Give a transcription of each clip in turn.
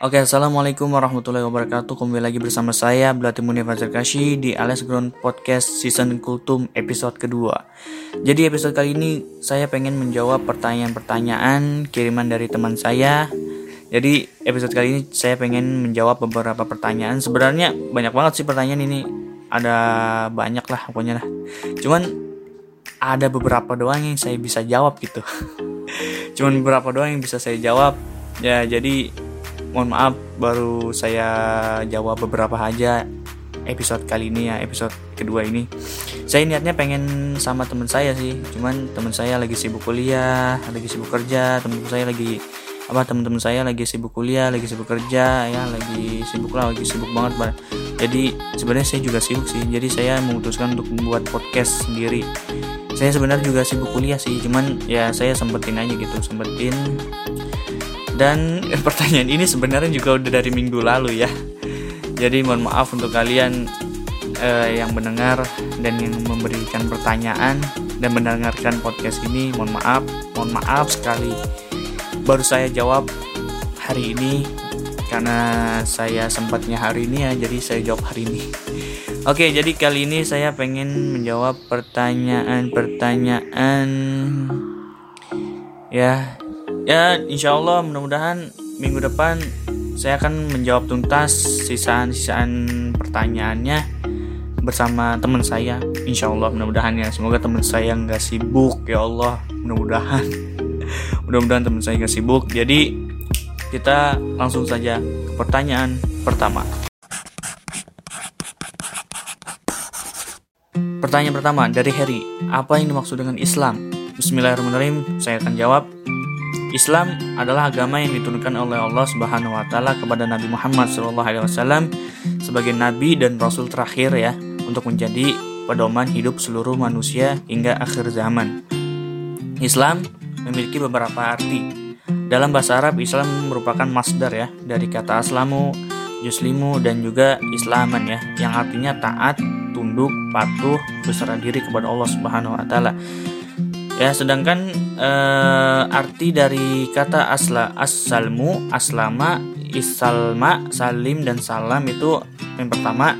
Oke, assalamualaikum warahmatullahi wabarakatuh. Kembali lagi bersama saya Munir Fajar Kashi di Alias Ground Podcast Season Kultum episode kedua. Jadi episode kali ini saya pengen menjawab pertanyaan-pertanyaan kiriman dari teman saya. Jadi episode kali ini saya pengen menjawab beberapa pertanyaan. Sebenarnya banyak banget sih pertanyaan ini. Ada banyak lah pokoknya lah. Cuman ada beberapa doang yang saya bisa jawab gitu. Cuman beberapa doang yang bisa saya jawab. Ya jadi mohon maaf baru saya jawab beberapa aja episode kali ini ya episode kedua ini saya niatnya pengen sama teman saya sih cuman teman saya lagi sibuk kuliah lagi sibuk kerja teman saya lagi apa teman-teman saya lagi sibuk kuliah lagi sibuk kerja ya lagi sibuk lah lagi sibuk banget bar. jadi sebenarnya saya juga sibuk sih jadi saya memutuskan untuk membuat podcast sendiri saya sebenarnya juga sibuk kuliah sih cuman ya saya sempetin aja gitu sempetin dan pertanyaan ini sebenarnya juga udah dari minggu lalu ya. Jadi mohon maaf untuk kalian eh, yang mendengar dan yang memberikan pertanyaan dan mendengarkan podcast ini. Mohon maaf, mohon maaf sekali. Baru saya jawab hari ini karena saya sempatnya hari ini ya, jadi saya jawab hari ini. Oke, jadi kali ini saya pengen menjawab pertanyaan-pertanyaan ya ya insya Allah mudah-mudahan minggu depan saya akan menjawab tuntas sisaan-sisaan pertanyaannya bersama teman saya. Insya Allah mudah-mudahan ya. Semoga teman saya nggak sibuk ya Allah. Mudah-mudahan. Mudah-mudahan teman saya nggak sibuk. Jadi kita langsung saja ke pertanyaan pertama. Pertanyaan pertama dari Harry, apa yang dimaksud dengan Islam? Bismillahirrahmanirrahim, saya akan jawab. Islam adalah agama yang diturunkan oleh Allah Subhanahu wa taala kepada Nabi Muhammad SAW sebagai nabi dan rasul terakhir ya untuk menjadi pedoman hidup seluruh manusia hingga akhir zaman. Islam memiliki beberapa arti. Dalam bahasa Arab, Islam merupakan masdar ya dari kata aslamu, yuslimu dan juga islaman ya yang artinya taat, tunduk, patuh, berserah diri kepada Allah Subhanahu wa taala. Ya, sedangkan uh, arti dari kata asla asalmu, aslama, isalma, salim dan salam itu yang pertama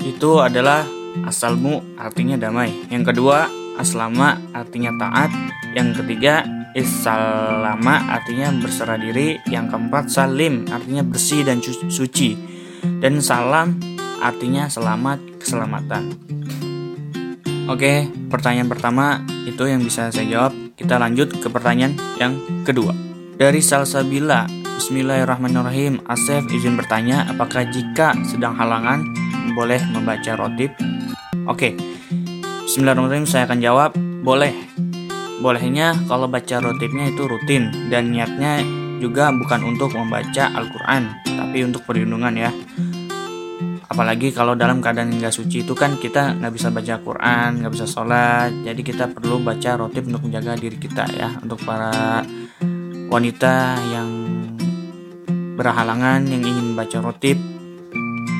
itu adalah asalmu artinya damai. Yang kedua aslama artinya taat. Yang ketiga isalama artinya berserah diri. Yang keempat salim artinya bersih dan suci. Dan salam artinya selamat keselamatan. Oke, pertanyaan pertama itu yang bisa saya jawab. Kita lanjut ke pertanyaan yang kedua. Dari Salsabila, Bismillahirrahmanirrahim. Asef izin bertanya, apakah jika sedang halangan boleh membaca rotib? Oke, Bismillahirrahmanirrahim. Saya akan jawab, boleh. Bolehnya kalau baca rotibnya itu rutin dan niatnya juga bukan untuk membaca Al-Quran, tapi untuk perlindungan ya apalagi kalau dalam keadaan nggak suci itu kan kita nggak bisa baca Quran nggak bisa sholat. Jadi kita perlu baca rotib untuk menjaga diri kita ya untuk para wanita yang berhalangan yang ingin baca rotib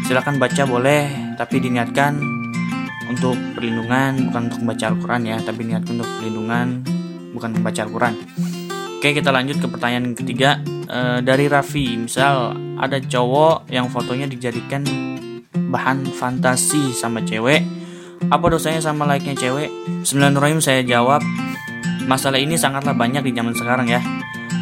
silakan baca boleh tapi diniatkan untuk perlindungan bukan untuk membaca Al-Quran ya tapi niatkan untuk perlindungan bukan membaca Al-Quran. Oke kita lanjut ke pertanyaan ketiga. E, dari Raffi misal ada cowok yang fotonya dijadikan bahan fantasi sama cewek. Apa dosanya sama like-nya cewek? Bismillahirrahmanirrahim saya jawab. Masalah ini sangatlah banyak di zaman sekarang ya.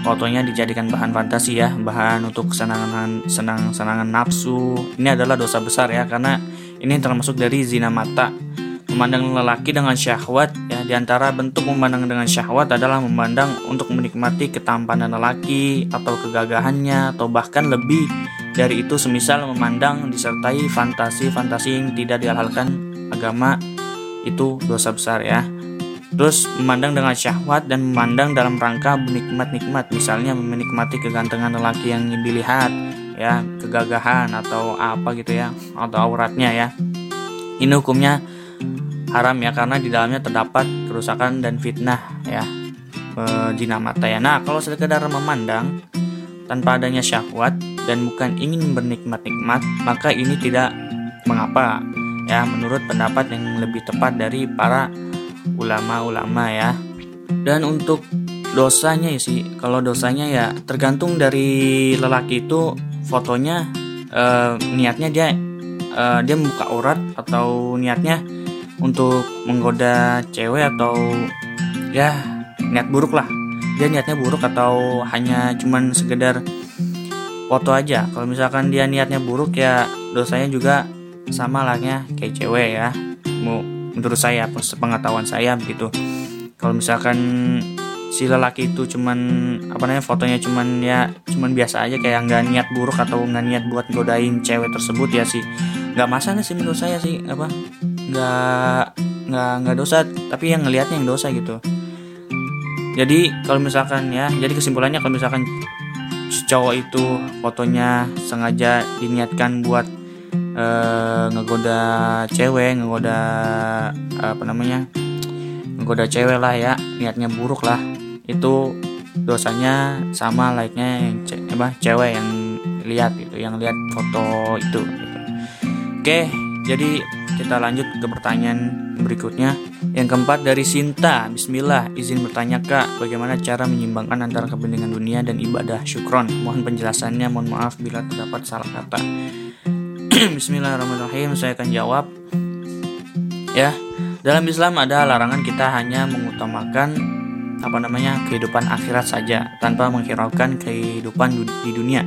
Fotonya dijadikan bahan fantasi ya bahan untuk kesenangan senang senangan nafsu. Ini adalah dosa besar ya karena ini termasuk dari zina mata. Memandang lelaki dengan syahwat ya di antara bentuk memandang dengan syahwat adalah memandang untuk menikmati ketampanan lelaki atau kegagahannya atau bahkan lebih dari itu semisal memandang disertai fantasi-fantasi yang tidak dihalalkan agama itu dosa besar ya. Terus memandang dengan syahwat dan memandang dalam rangka menikmat-nikmat misalnya menikmati kegantengan lelaki yang dilihat ya, kegagahan atau apa gitu ya, atau auratnya ya. Ini hukumnya haram ya karena di dalamnya terdapat kerusakan dan fitnah ya. E, mata ya. Nah, kalau sekedar memandang tanpa adanya syahwat dan bukan ingin bernikmat-nikmat, maka ini tidak mengapa ya menurut pendapat yang lebih tepat dari para ulama-ulama ya. Dan untuk dosanya ya sih, kalau dosanya ya tergantung dari lelaki itu fotonya uh, niatnya dia uh, dia membuka aurat atau niatnya untuk menggoda cewek atau ya niat buruk lah dia niatnya buruk atau hanya cuman sekedar foto aja. Kalau misalkan dia niatnya buruk ya dosanya juga sama lahnya kayak cewek ya. Menurut saya pengetahuan saya begitu. Kalau misalkan si lelaki itu cuman apa namanya fotonya cuman ya cuman biasa aja kayak nggak niat buruk atau nggak niat buat godain cewek tersebut ya sih nggak masalah sih menurut saya sih apa nggak nggak nggak dosa tapi yang ngelihatnya yang dosa gitu. Jadi kalau misalkan ya jadi kesimpulannya kalau misalkan cowok itu fotonya sengaja diniatkan buat uh, ngegoda cewek ngegoda apa namanya ngegoda cewek lah ya niatnya buruk lah itu dosanya sama like-nya yang ce apa cewek yang lihat gitu yang lihat foto itu gitu. oke jadi kita lanjut ke pertanyaan berikutnya. Yang keempat dari Sinta. Bismillah, izin bertanya Kak, bagaimana cara menyimbangkan antara kepentingan dunia dan ibadah syukron? Mohon penjelasannya, mohon maaf bila terdapat salah kata. Bismillahirrahmanirrahim, saya akan jawab. Ya, dalam Islam ada larangan kita hanya mengutamakan apa namanya kehidupan akhirat saja tanpa menghiraukan kehidupan di dunia.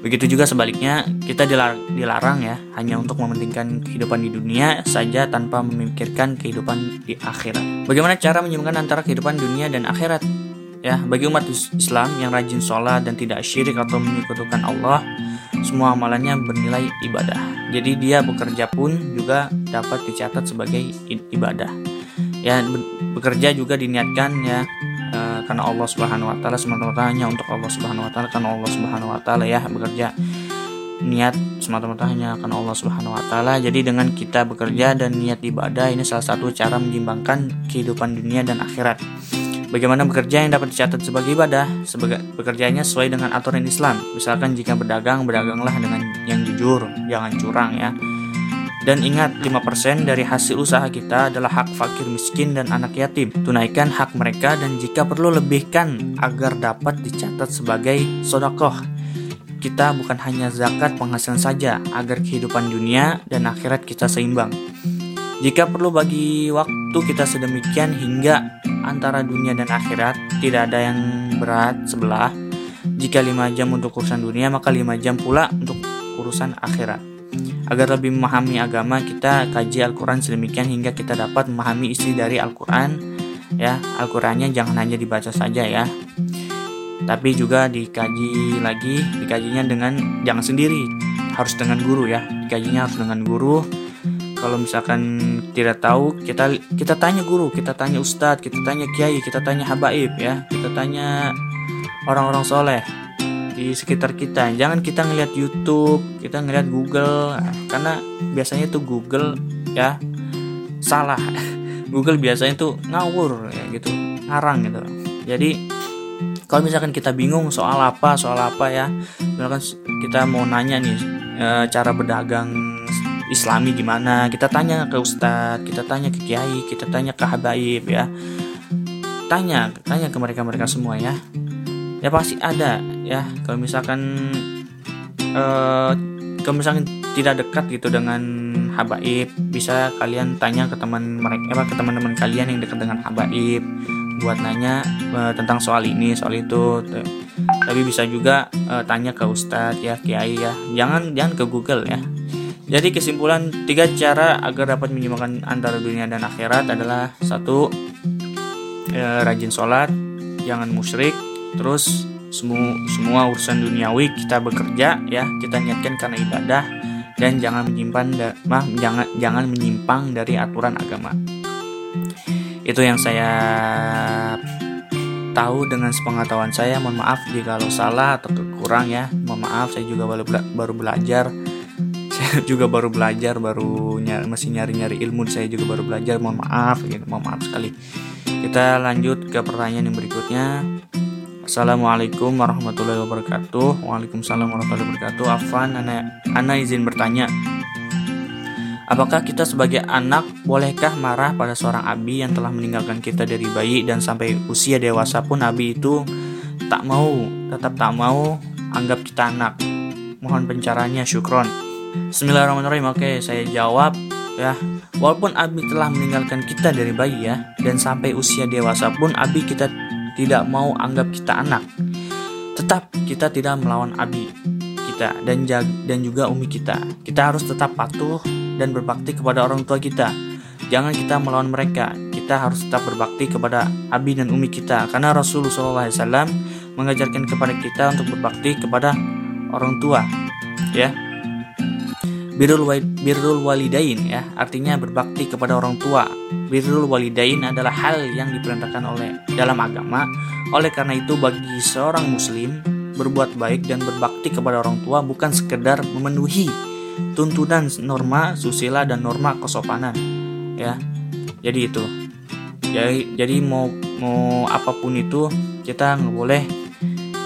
Begitu juga sebaliknya, kita dilarang, ya hanya untuk mementingkan kehidupan di dunia saja tanpa memikirkan kehidupan di akhirat. Bagaimana cara menyeimbangkan antara kehidupan dunia dan akhirat? Ya, bagi umat Islam yang rajin sholat dan tidak syirik atau menyekutukan Allah, semua amalannya bernilai ibadah. Jadi dia bekerja pun juga dapat dicatat sebagai ibadah. Ya, bekerja juga diniatkan ya Eh, karena Allah Subhanahu wa taala semata-mata hanya untuk Allah Subhanahu wa taala karena Allah Subhanahu wa taala ya bekerja niat semata-mata hanya karena Allah Subhanahu wa taala. Jadi dengan kita bekerja dan niat ibadah ini salah satu cara menyimbangkan kehidupan dunia dan akhirat. Bagaimana bekerja yang dapat dicatat sebagai ibadah? Sebagai bekerjanya sesuai dengan aturan Islam. Misalkan jika berdagang, berdaganglah dengan yang jujur, jangan curang ya. Dan ingat, 5% dari hasil usaha kita adalah hak fakir miskin dan anak yatim. Tunaikan hak mereka dan jika perlu lebihkan agar dapat dicatat sebagai sodakoh. Kita bukan hanya zakat penghasilan saja, agar kehidupan dunia dan akhirat kita seimbang. Jika perlu bagi waktu kita sedemikian hingga antara dunia dan akhirat tidak ada yang berat sebelah. Jika 5 jam untuk urusan dunia, maka 5 jam pula untuk urusan akhirat. Agar lebih memahami agama, kita kaji Al-Quran sedemikian hingga kita dapat memahami isi dari Al-Quran. Ya, Al-Qurannya jangan hanya dibaca saja ya, tapi juga dikaji lagi, dikajinya dengan jangan sendiri, harus dengan guru ya, dikajinya harus dengan guru. Kalau misalkan tidak tahu, kita kita tanya guru, kita tanya ustadz, kita tanya kiai, kita tanya habaib ya, kita tanya orang-orang soleh di sekitar kita. Jangan kita ngelihat YouTube kita ngelihat Google. Nah, karena biasanya tuh Google ya salah. Google biasanya tuh ngawur ya gitu. Ngarang gitu. Jadi kalau misalkan kita bingung soal apa soal apa ya misalkan kita mau nanya nih e, cara berdagang Islami gimana kita tanya ke Ustadz kita tanya ke Kiai kita tanya ke Habaib ya. Tanya tanya ke mereka mereka semua ya. Ya pasti ada ya kalau misalkan uh, kalau misalkan tidak dekat gitu dengan habaib bisa kalian tanya ke teman mereka apa ke teman-teman kalian yang dekat dengan habaib buat nanya uh, tentang soal ini soal itu. Tapi bisa juga uh, tanya ke ustadz ya kiai ya. Jangan jangan ke Google ya. Jadi kesimpulan tiga cara agar dapat menyeimbangkan antara dunia dan akhirat adalah satu uh, rajin sholat jangan musyrik terus semua semua urusan duniawi kita bekerja ya. Kita niatkan karena ibadah dan jangan menyimpan mah jangan jangan menyimpang dari aturan agama. Itu yang saya tahu dengan sepengetahuan saya. Mohon maaf jika lo salah atau kurang ya. Mohon maaf saya juga baru baru belajar. Saya juga baru belajar baru nyari, masih nyari nyari ilmu. Saya juga baru belajar. Mohon maaf gitu. Mohon maaf sekali. Kita lanjut ke pertanyaan yang berikutnya Assalamualaikum warahmatullahi wabarakatuh. Waalaikumsalam warahmatullahi wabarakatuh. Afan, Ana, Ana izin bertanya. Apakah kita sebagai anak bolehkah marah pada seorang abi yang telah meninggalkan kita dari bayi dan sampai usia dewasa pun abi itu tak mau, tetap tak mau anggap kita anak. mohon pencaraannya syukron. Bismillahirrahmanirrahim. Oke saya jawab ya. Walaupun Abi telah meninggalkan kita dari bayi ya dan sampai usia dewasa pun Abi kita tidak mau anggap kita anak. Tetap kita tidak melawan Abi kita dan dan juga umi kita. Kita harus tetap patuh dan berbakti kepada orang tua kita. Jangan kita melawan mereka. Kita harus tetap berbakti kepada abi dan umi kita. Karena Rasulullah SAW mengajarkan kepada kita untuk berbakti kepada orang tua ya birrul, birrul walidain ya. Artinya berbakti kepada orang tua. Birrul walidain adalah hal yang diperintahkan oleh dalam agama. Oleh karena itu bagi seorang muslim berbuat baik dan berbakti kepada orang tua bukan sekedar memenuhi tuntunan norma susila dan norma kesopanan ya. Jadi itu. Jadi jadi mau mau apa pun itu kita nggak boleh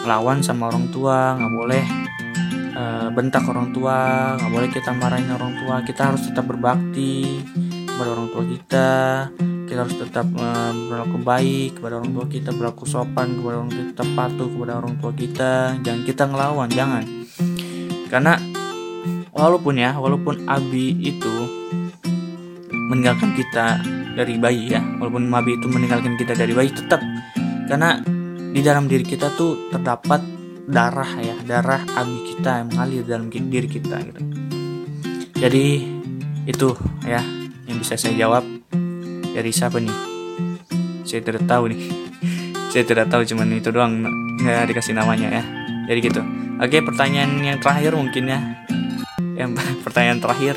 melawan sama orang tua nggak boleh uh, bentak orang tua nggak boleh kita marahin orang tua. Kita harus tetap berbakti kepada orang tua kita. Kita harus tetap uh, berlaku baik kepada orang tua kita berlaku sopan kepada orang tua kita patuh kepada orang tua kita. Jangan kita ngelawan jangan. Karena walaupun ya walaupun Abi itu meninggalkan kita dari bayi ya walaupun Mabi itu meninggalkan kita dari bayi tetap. Karena di dalam diri kita tuh terdapat darah ya darah abi kita yang mengalir dalam diri kita gitu. Jadi itu ya yang bisa saya jawab dari siapa nih? Saya tidak tahu nih. Saya tidak tahu cuman itu doang nggak dikasih namanya ya. Jadi gitu. Oke pertanyaan yang terakhir mungkin ya. Yang pertanyaan terakhir.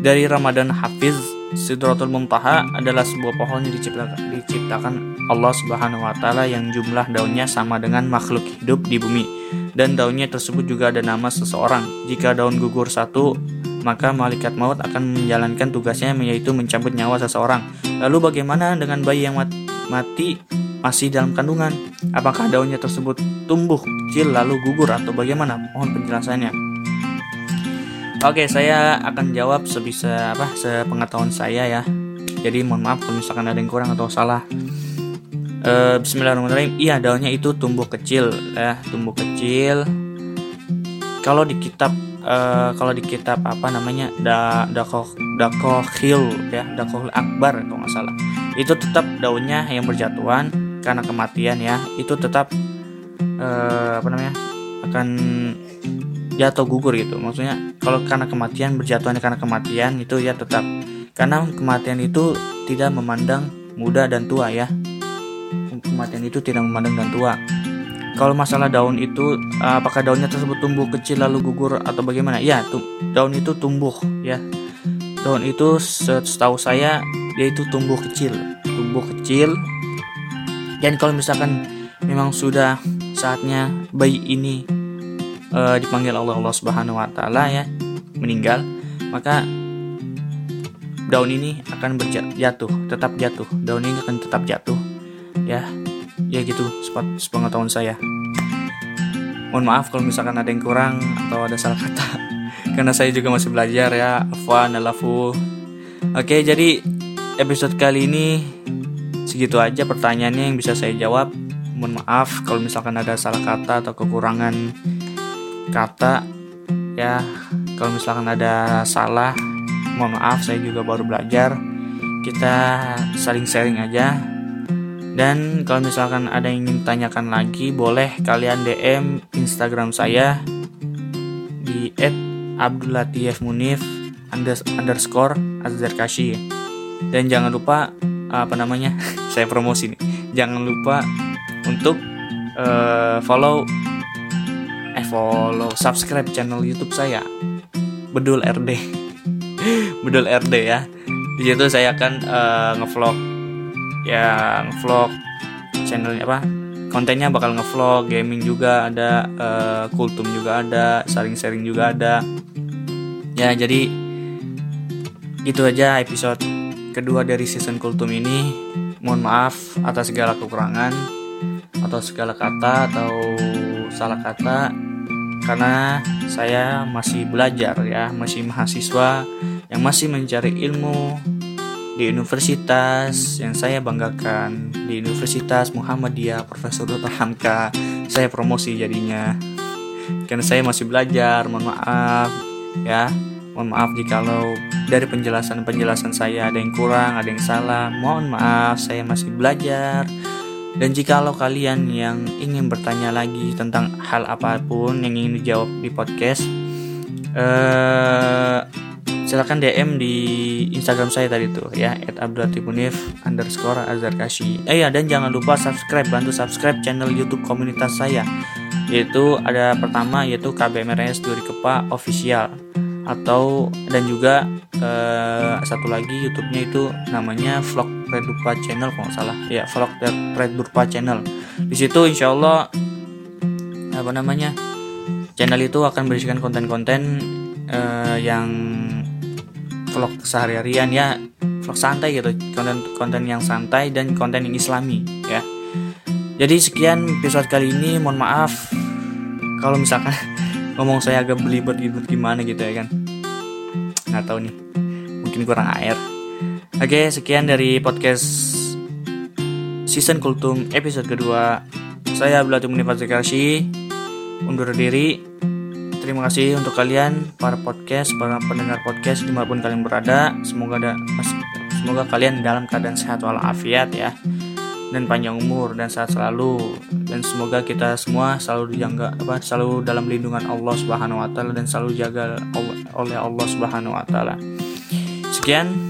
Dari Ramadan Hafiz Sidratul Muntaha adalah sebuah pohon yang diciptakan, diciptakan Allah Subhanahu wa taala yang jumlah daunnya sama dengan makhluk hidup di bumi dan daunnya tersebut juga ada nama seseorang. Jika daun gugur satu, maka malaikat maut akan menjalankan tugasnya yaitu mencabut nyawa seseorang. Lalu bagaimana dengan bayi yang mati masih dalam kandungan? Apakah daunnya tersebut tumbuh kecil lalu gugur atau bagaimana? Mohon penjelasannya. Oke, saya akan jawab sebisa apa sepengetahuan saya ya. Jadi mohon maaf kalau misalkan ada yang kurang atau salah. E, Bismillahirrahmanirrahim. Iya, daunnya itu tumbuh kecil ya, tumbuh kecil. Kalau di kitab e, kalau di kitab apa namanya da dakoh dakohil ya dakohil akbar kalau nggak salah itu tetap daunnya yang berjatuhan karena kematian ya itu tetap e, apa namanya akan jatuh gugur gitu. Maksudnya kalau karena kematian berjatuhnya karena kematian itu ya tetap. Karena kematian itu tidak memandang muda dan tua ya. Kematian itu tidak memandang dan tua. Kalau masalah daun itu apakah daunnya tersebut tumbuh kecil lalu gugur atau bagaimana? Ya daun itu tumbuh ya. Daun itu setahu saya dia itu tumbuh kecil tumbuh kecil. Dan kalau misalkan memang sudah saatnya bayi ini uh, dipanggil Allah Allah Subhanahu wa taala ya meninggal maka daun ini akan berjatuh tetap jatuh. Daun ini akan tetap jatuh ya. Ya gitu sepengetahuan saya. Mohon maaf kalau misalkan ada yang kurang atau ada salah kata karena saya juga masih belajar ya. Afwan alafu. Oke jadi episode kali ini segitu aja pertanyaannya yang bisa saya jawab. Mohon maaf kalau misalkan ada salah kata atau kekurangan kata ya kalau misalkan ada salah mohon maaf saya juga baru belajar. Kita saling sharing aja. Dan kalau misalkan ada yang ingin tanyakan lagi boleh kalian DM Instagram saya di @abdulatifmunif underscore azharkashi dan jangan lupa apa namanya saya promosi nih. Jangan lupa untuk uh, follow follow subscribe channel YouTube saya Bedul RD Bedul RD ya. Di situ saya akan uh, ngevlog. Ya ngevlog channelnya apa? Kontennya bakal ngevlog gaming juga ada uh, kultum juga ada sharing-sharing juga ada. Ya jadi itu aja episode kedua dari season kultum ini. Mohon maaf atas segala kekurangan atau segala kata atau salah kata karena saya masih belajar ya, masih mahasiswa yang masih mencari ilmu di universitas yang saya banggakan di Universitas Muhammadiyah Profesor Dr. Hamka. Saya promosi jadinya. Karena saya masih belajar mohon maaf ya. Mohon maaf jikalau dari penjelasan-penjelasan saya ada yang kurang ada yang salah. Mohon maaf saya masih belajar dan jikalau kalian yang ingin bertanya lagi tentang hal apa pun yang ingin dijawab di podcast eh silahkan DM di Instagram saya tadi tuh ya @abdulatifmunif underscore azarkashi. Eh ya dan jangan lupa subscribe bantu subscribe channel YouTube komunitas saya yaitu ada pertama yaitu KBMRS Duri Kepa official atau dan juga eh, satu lagi YouTube-nya itu namanya Vlog Red Durpa Channel kalau nggak salah. Ya Vlog Red Durpa Channel. Di situ insya Allah apa namanya channel itu akan berisikan konten-konten eh, yang vlog sehari-harian ya. Vlog santai gitu. Konten-konten yang santai dan konten yang islami ya. Jadi sekian episode kali ini. Mohon maaf kalau misalkan ngomong saya agak belibet gitu gimana gitu ya kan. Nggak tahu nih. Mungkin kurang air oke sekian dari podcast season kultum episode kedua saya Abdullah Munifat Kasih undur diri Terima kasih untuk kalian para podcast, para pendengar podcast di mana pun kalian berada. Semoga ada, semoga kalian dalam keadaan sehat walafiat ya dan panjang umur dan sehat selalu dan semoga kita semua selalu dijaga apa selalu dalam lindungan Allah Subhanahu wa taala dan selalu jaga oleh Allah Subhanahu wa taala. Sekian.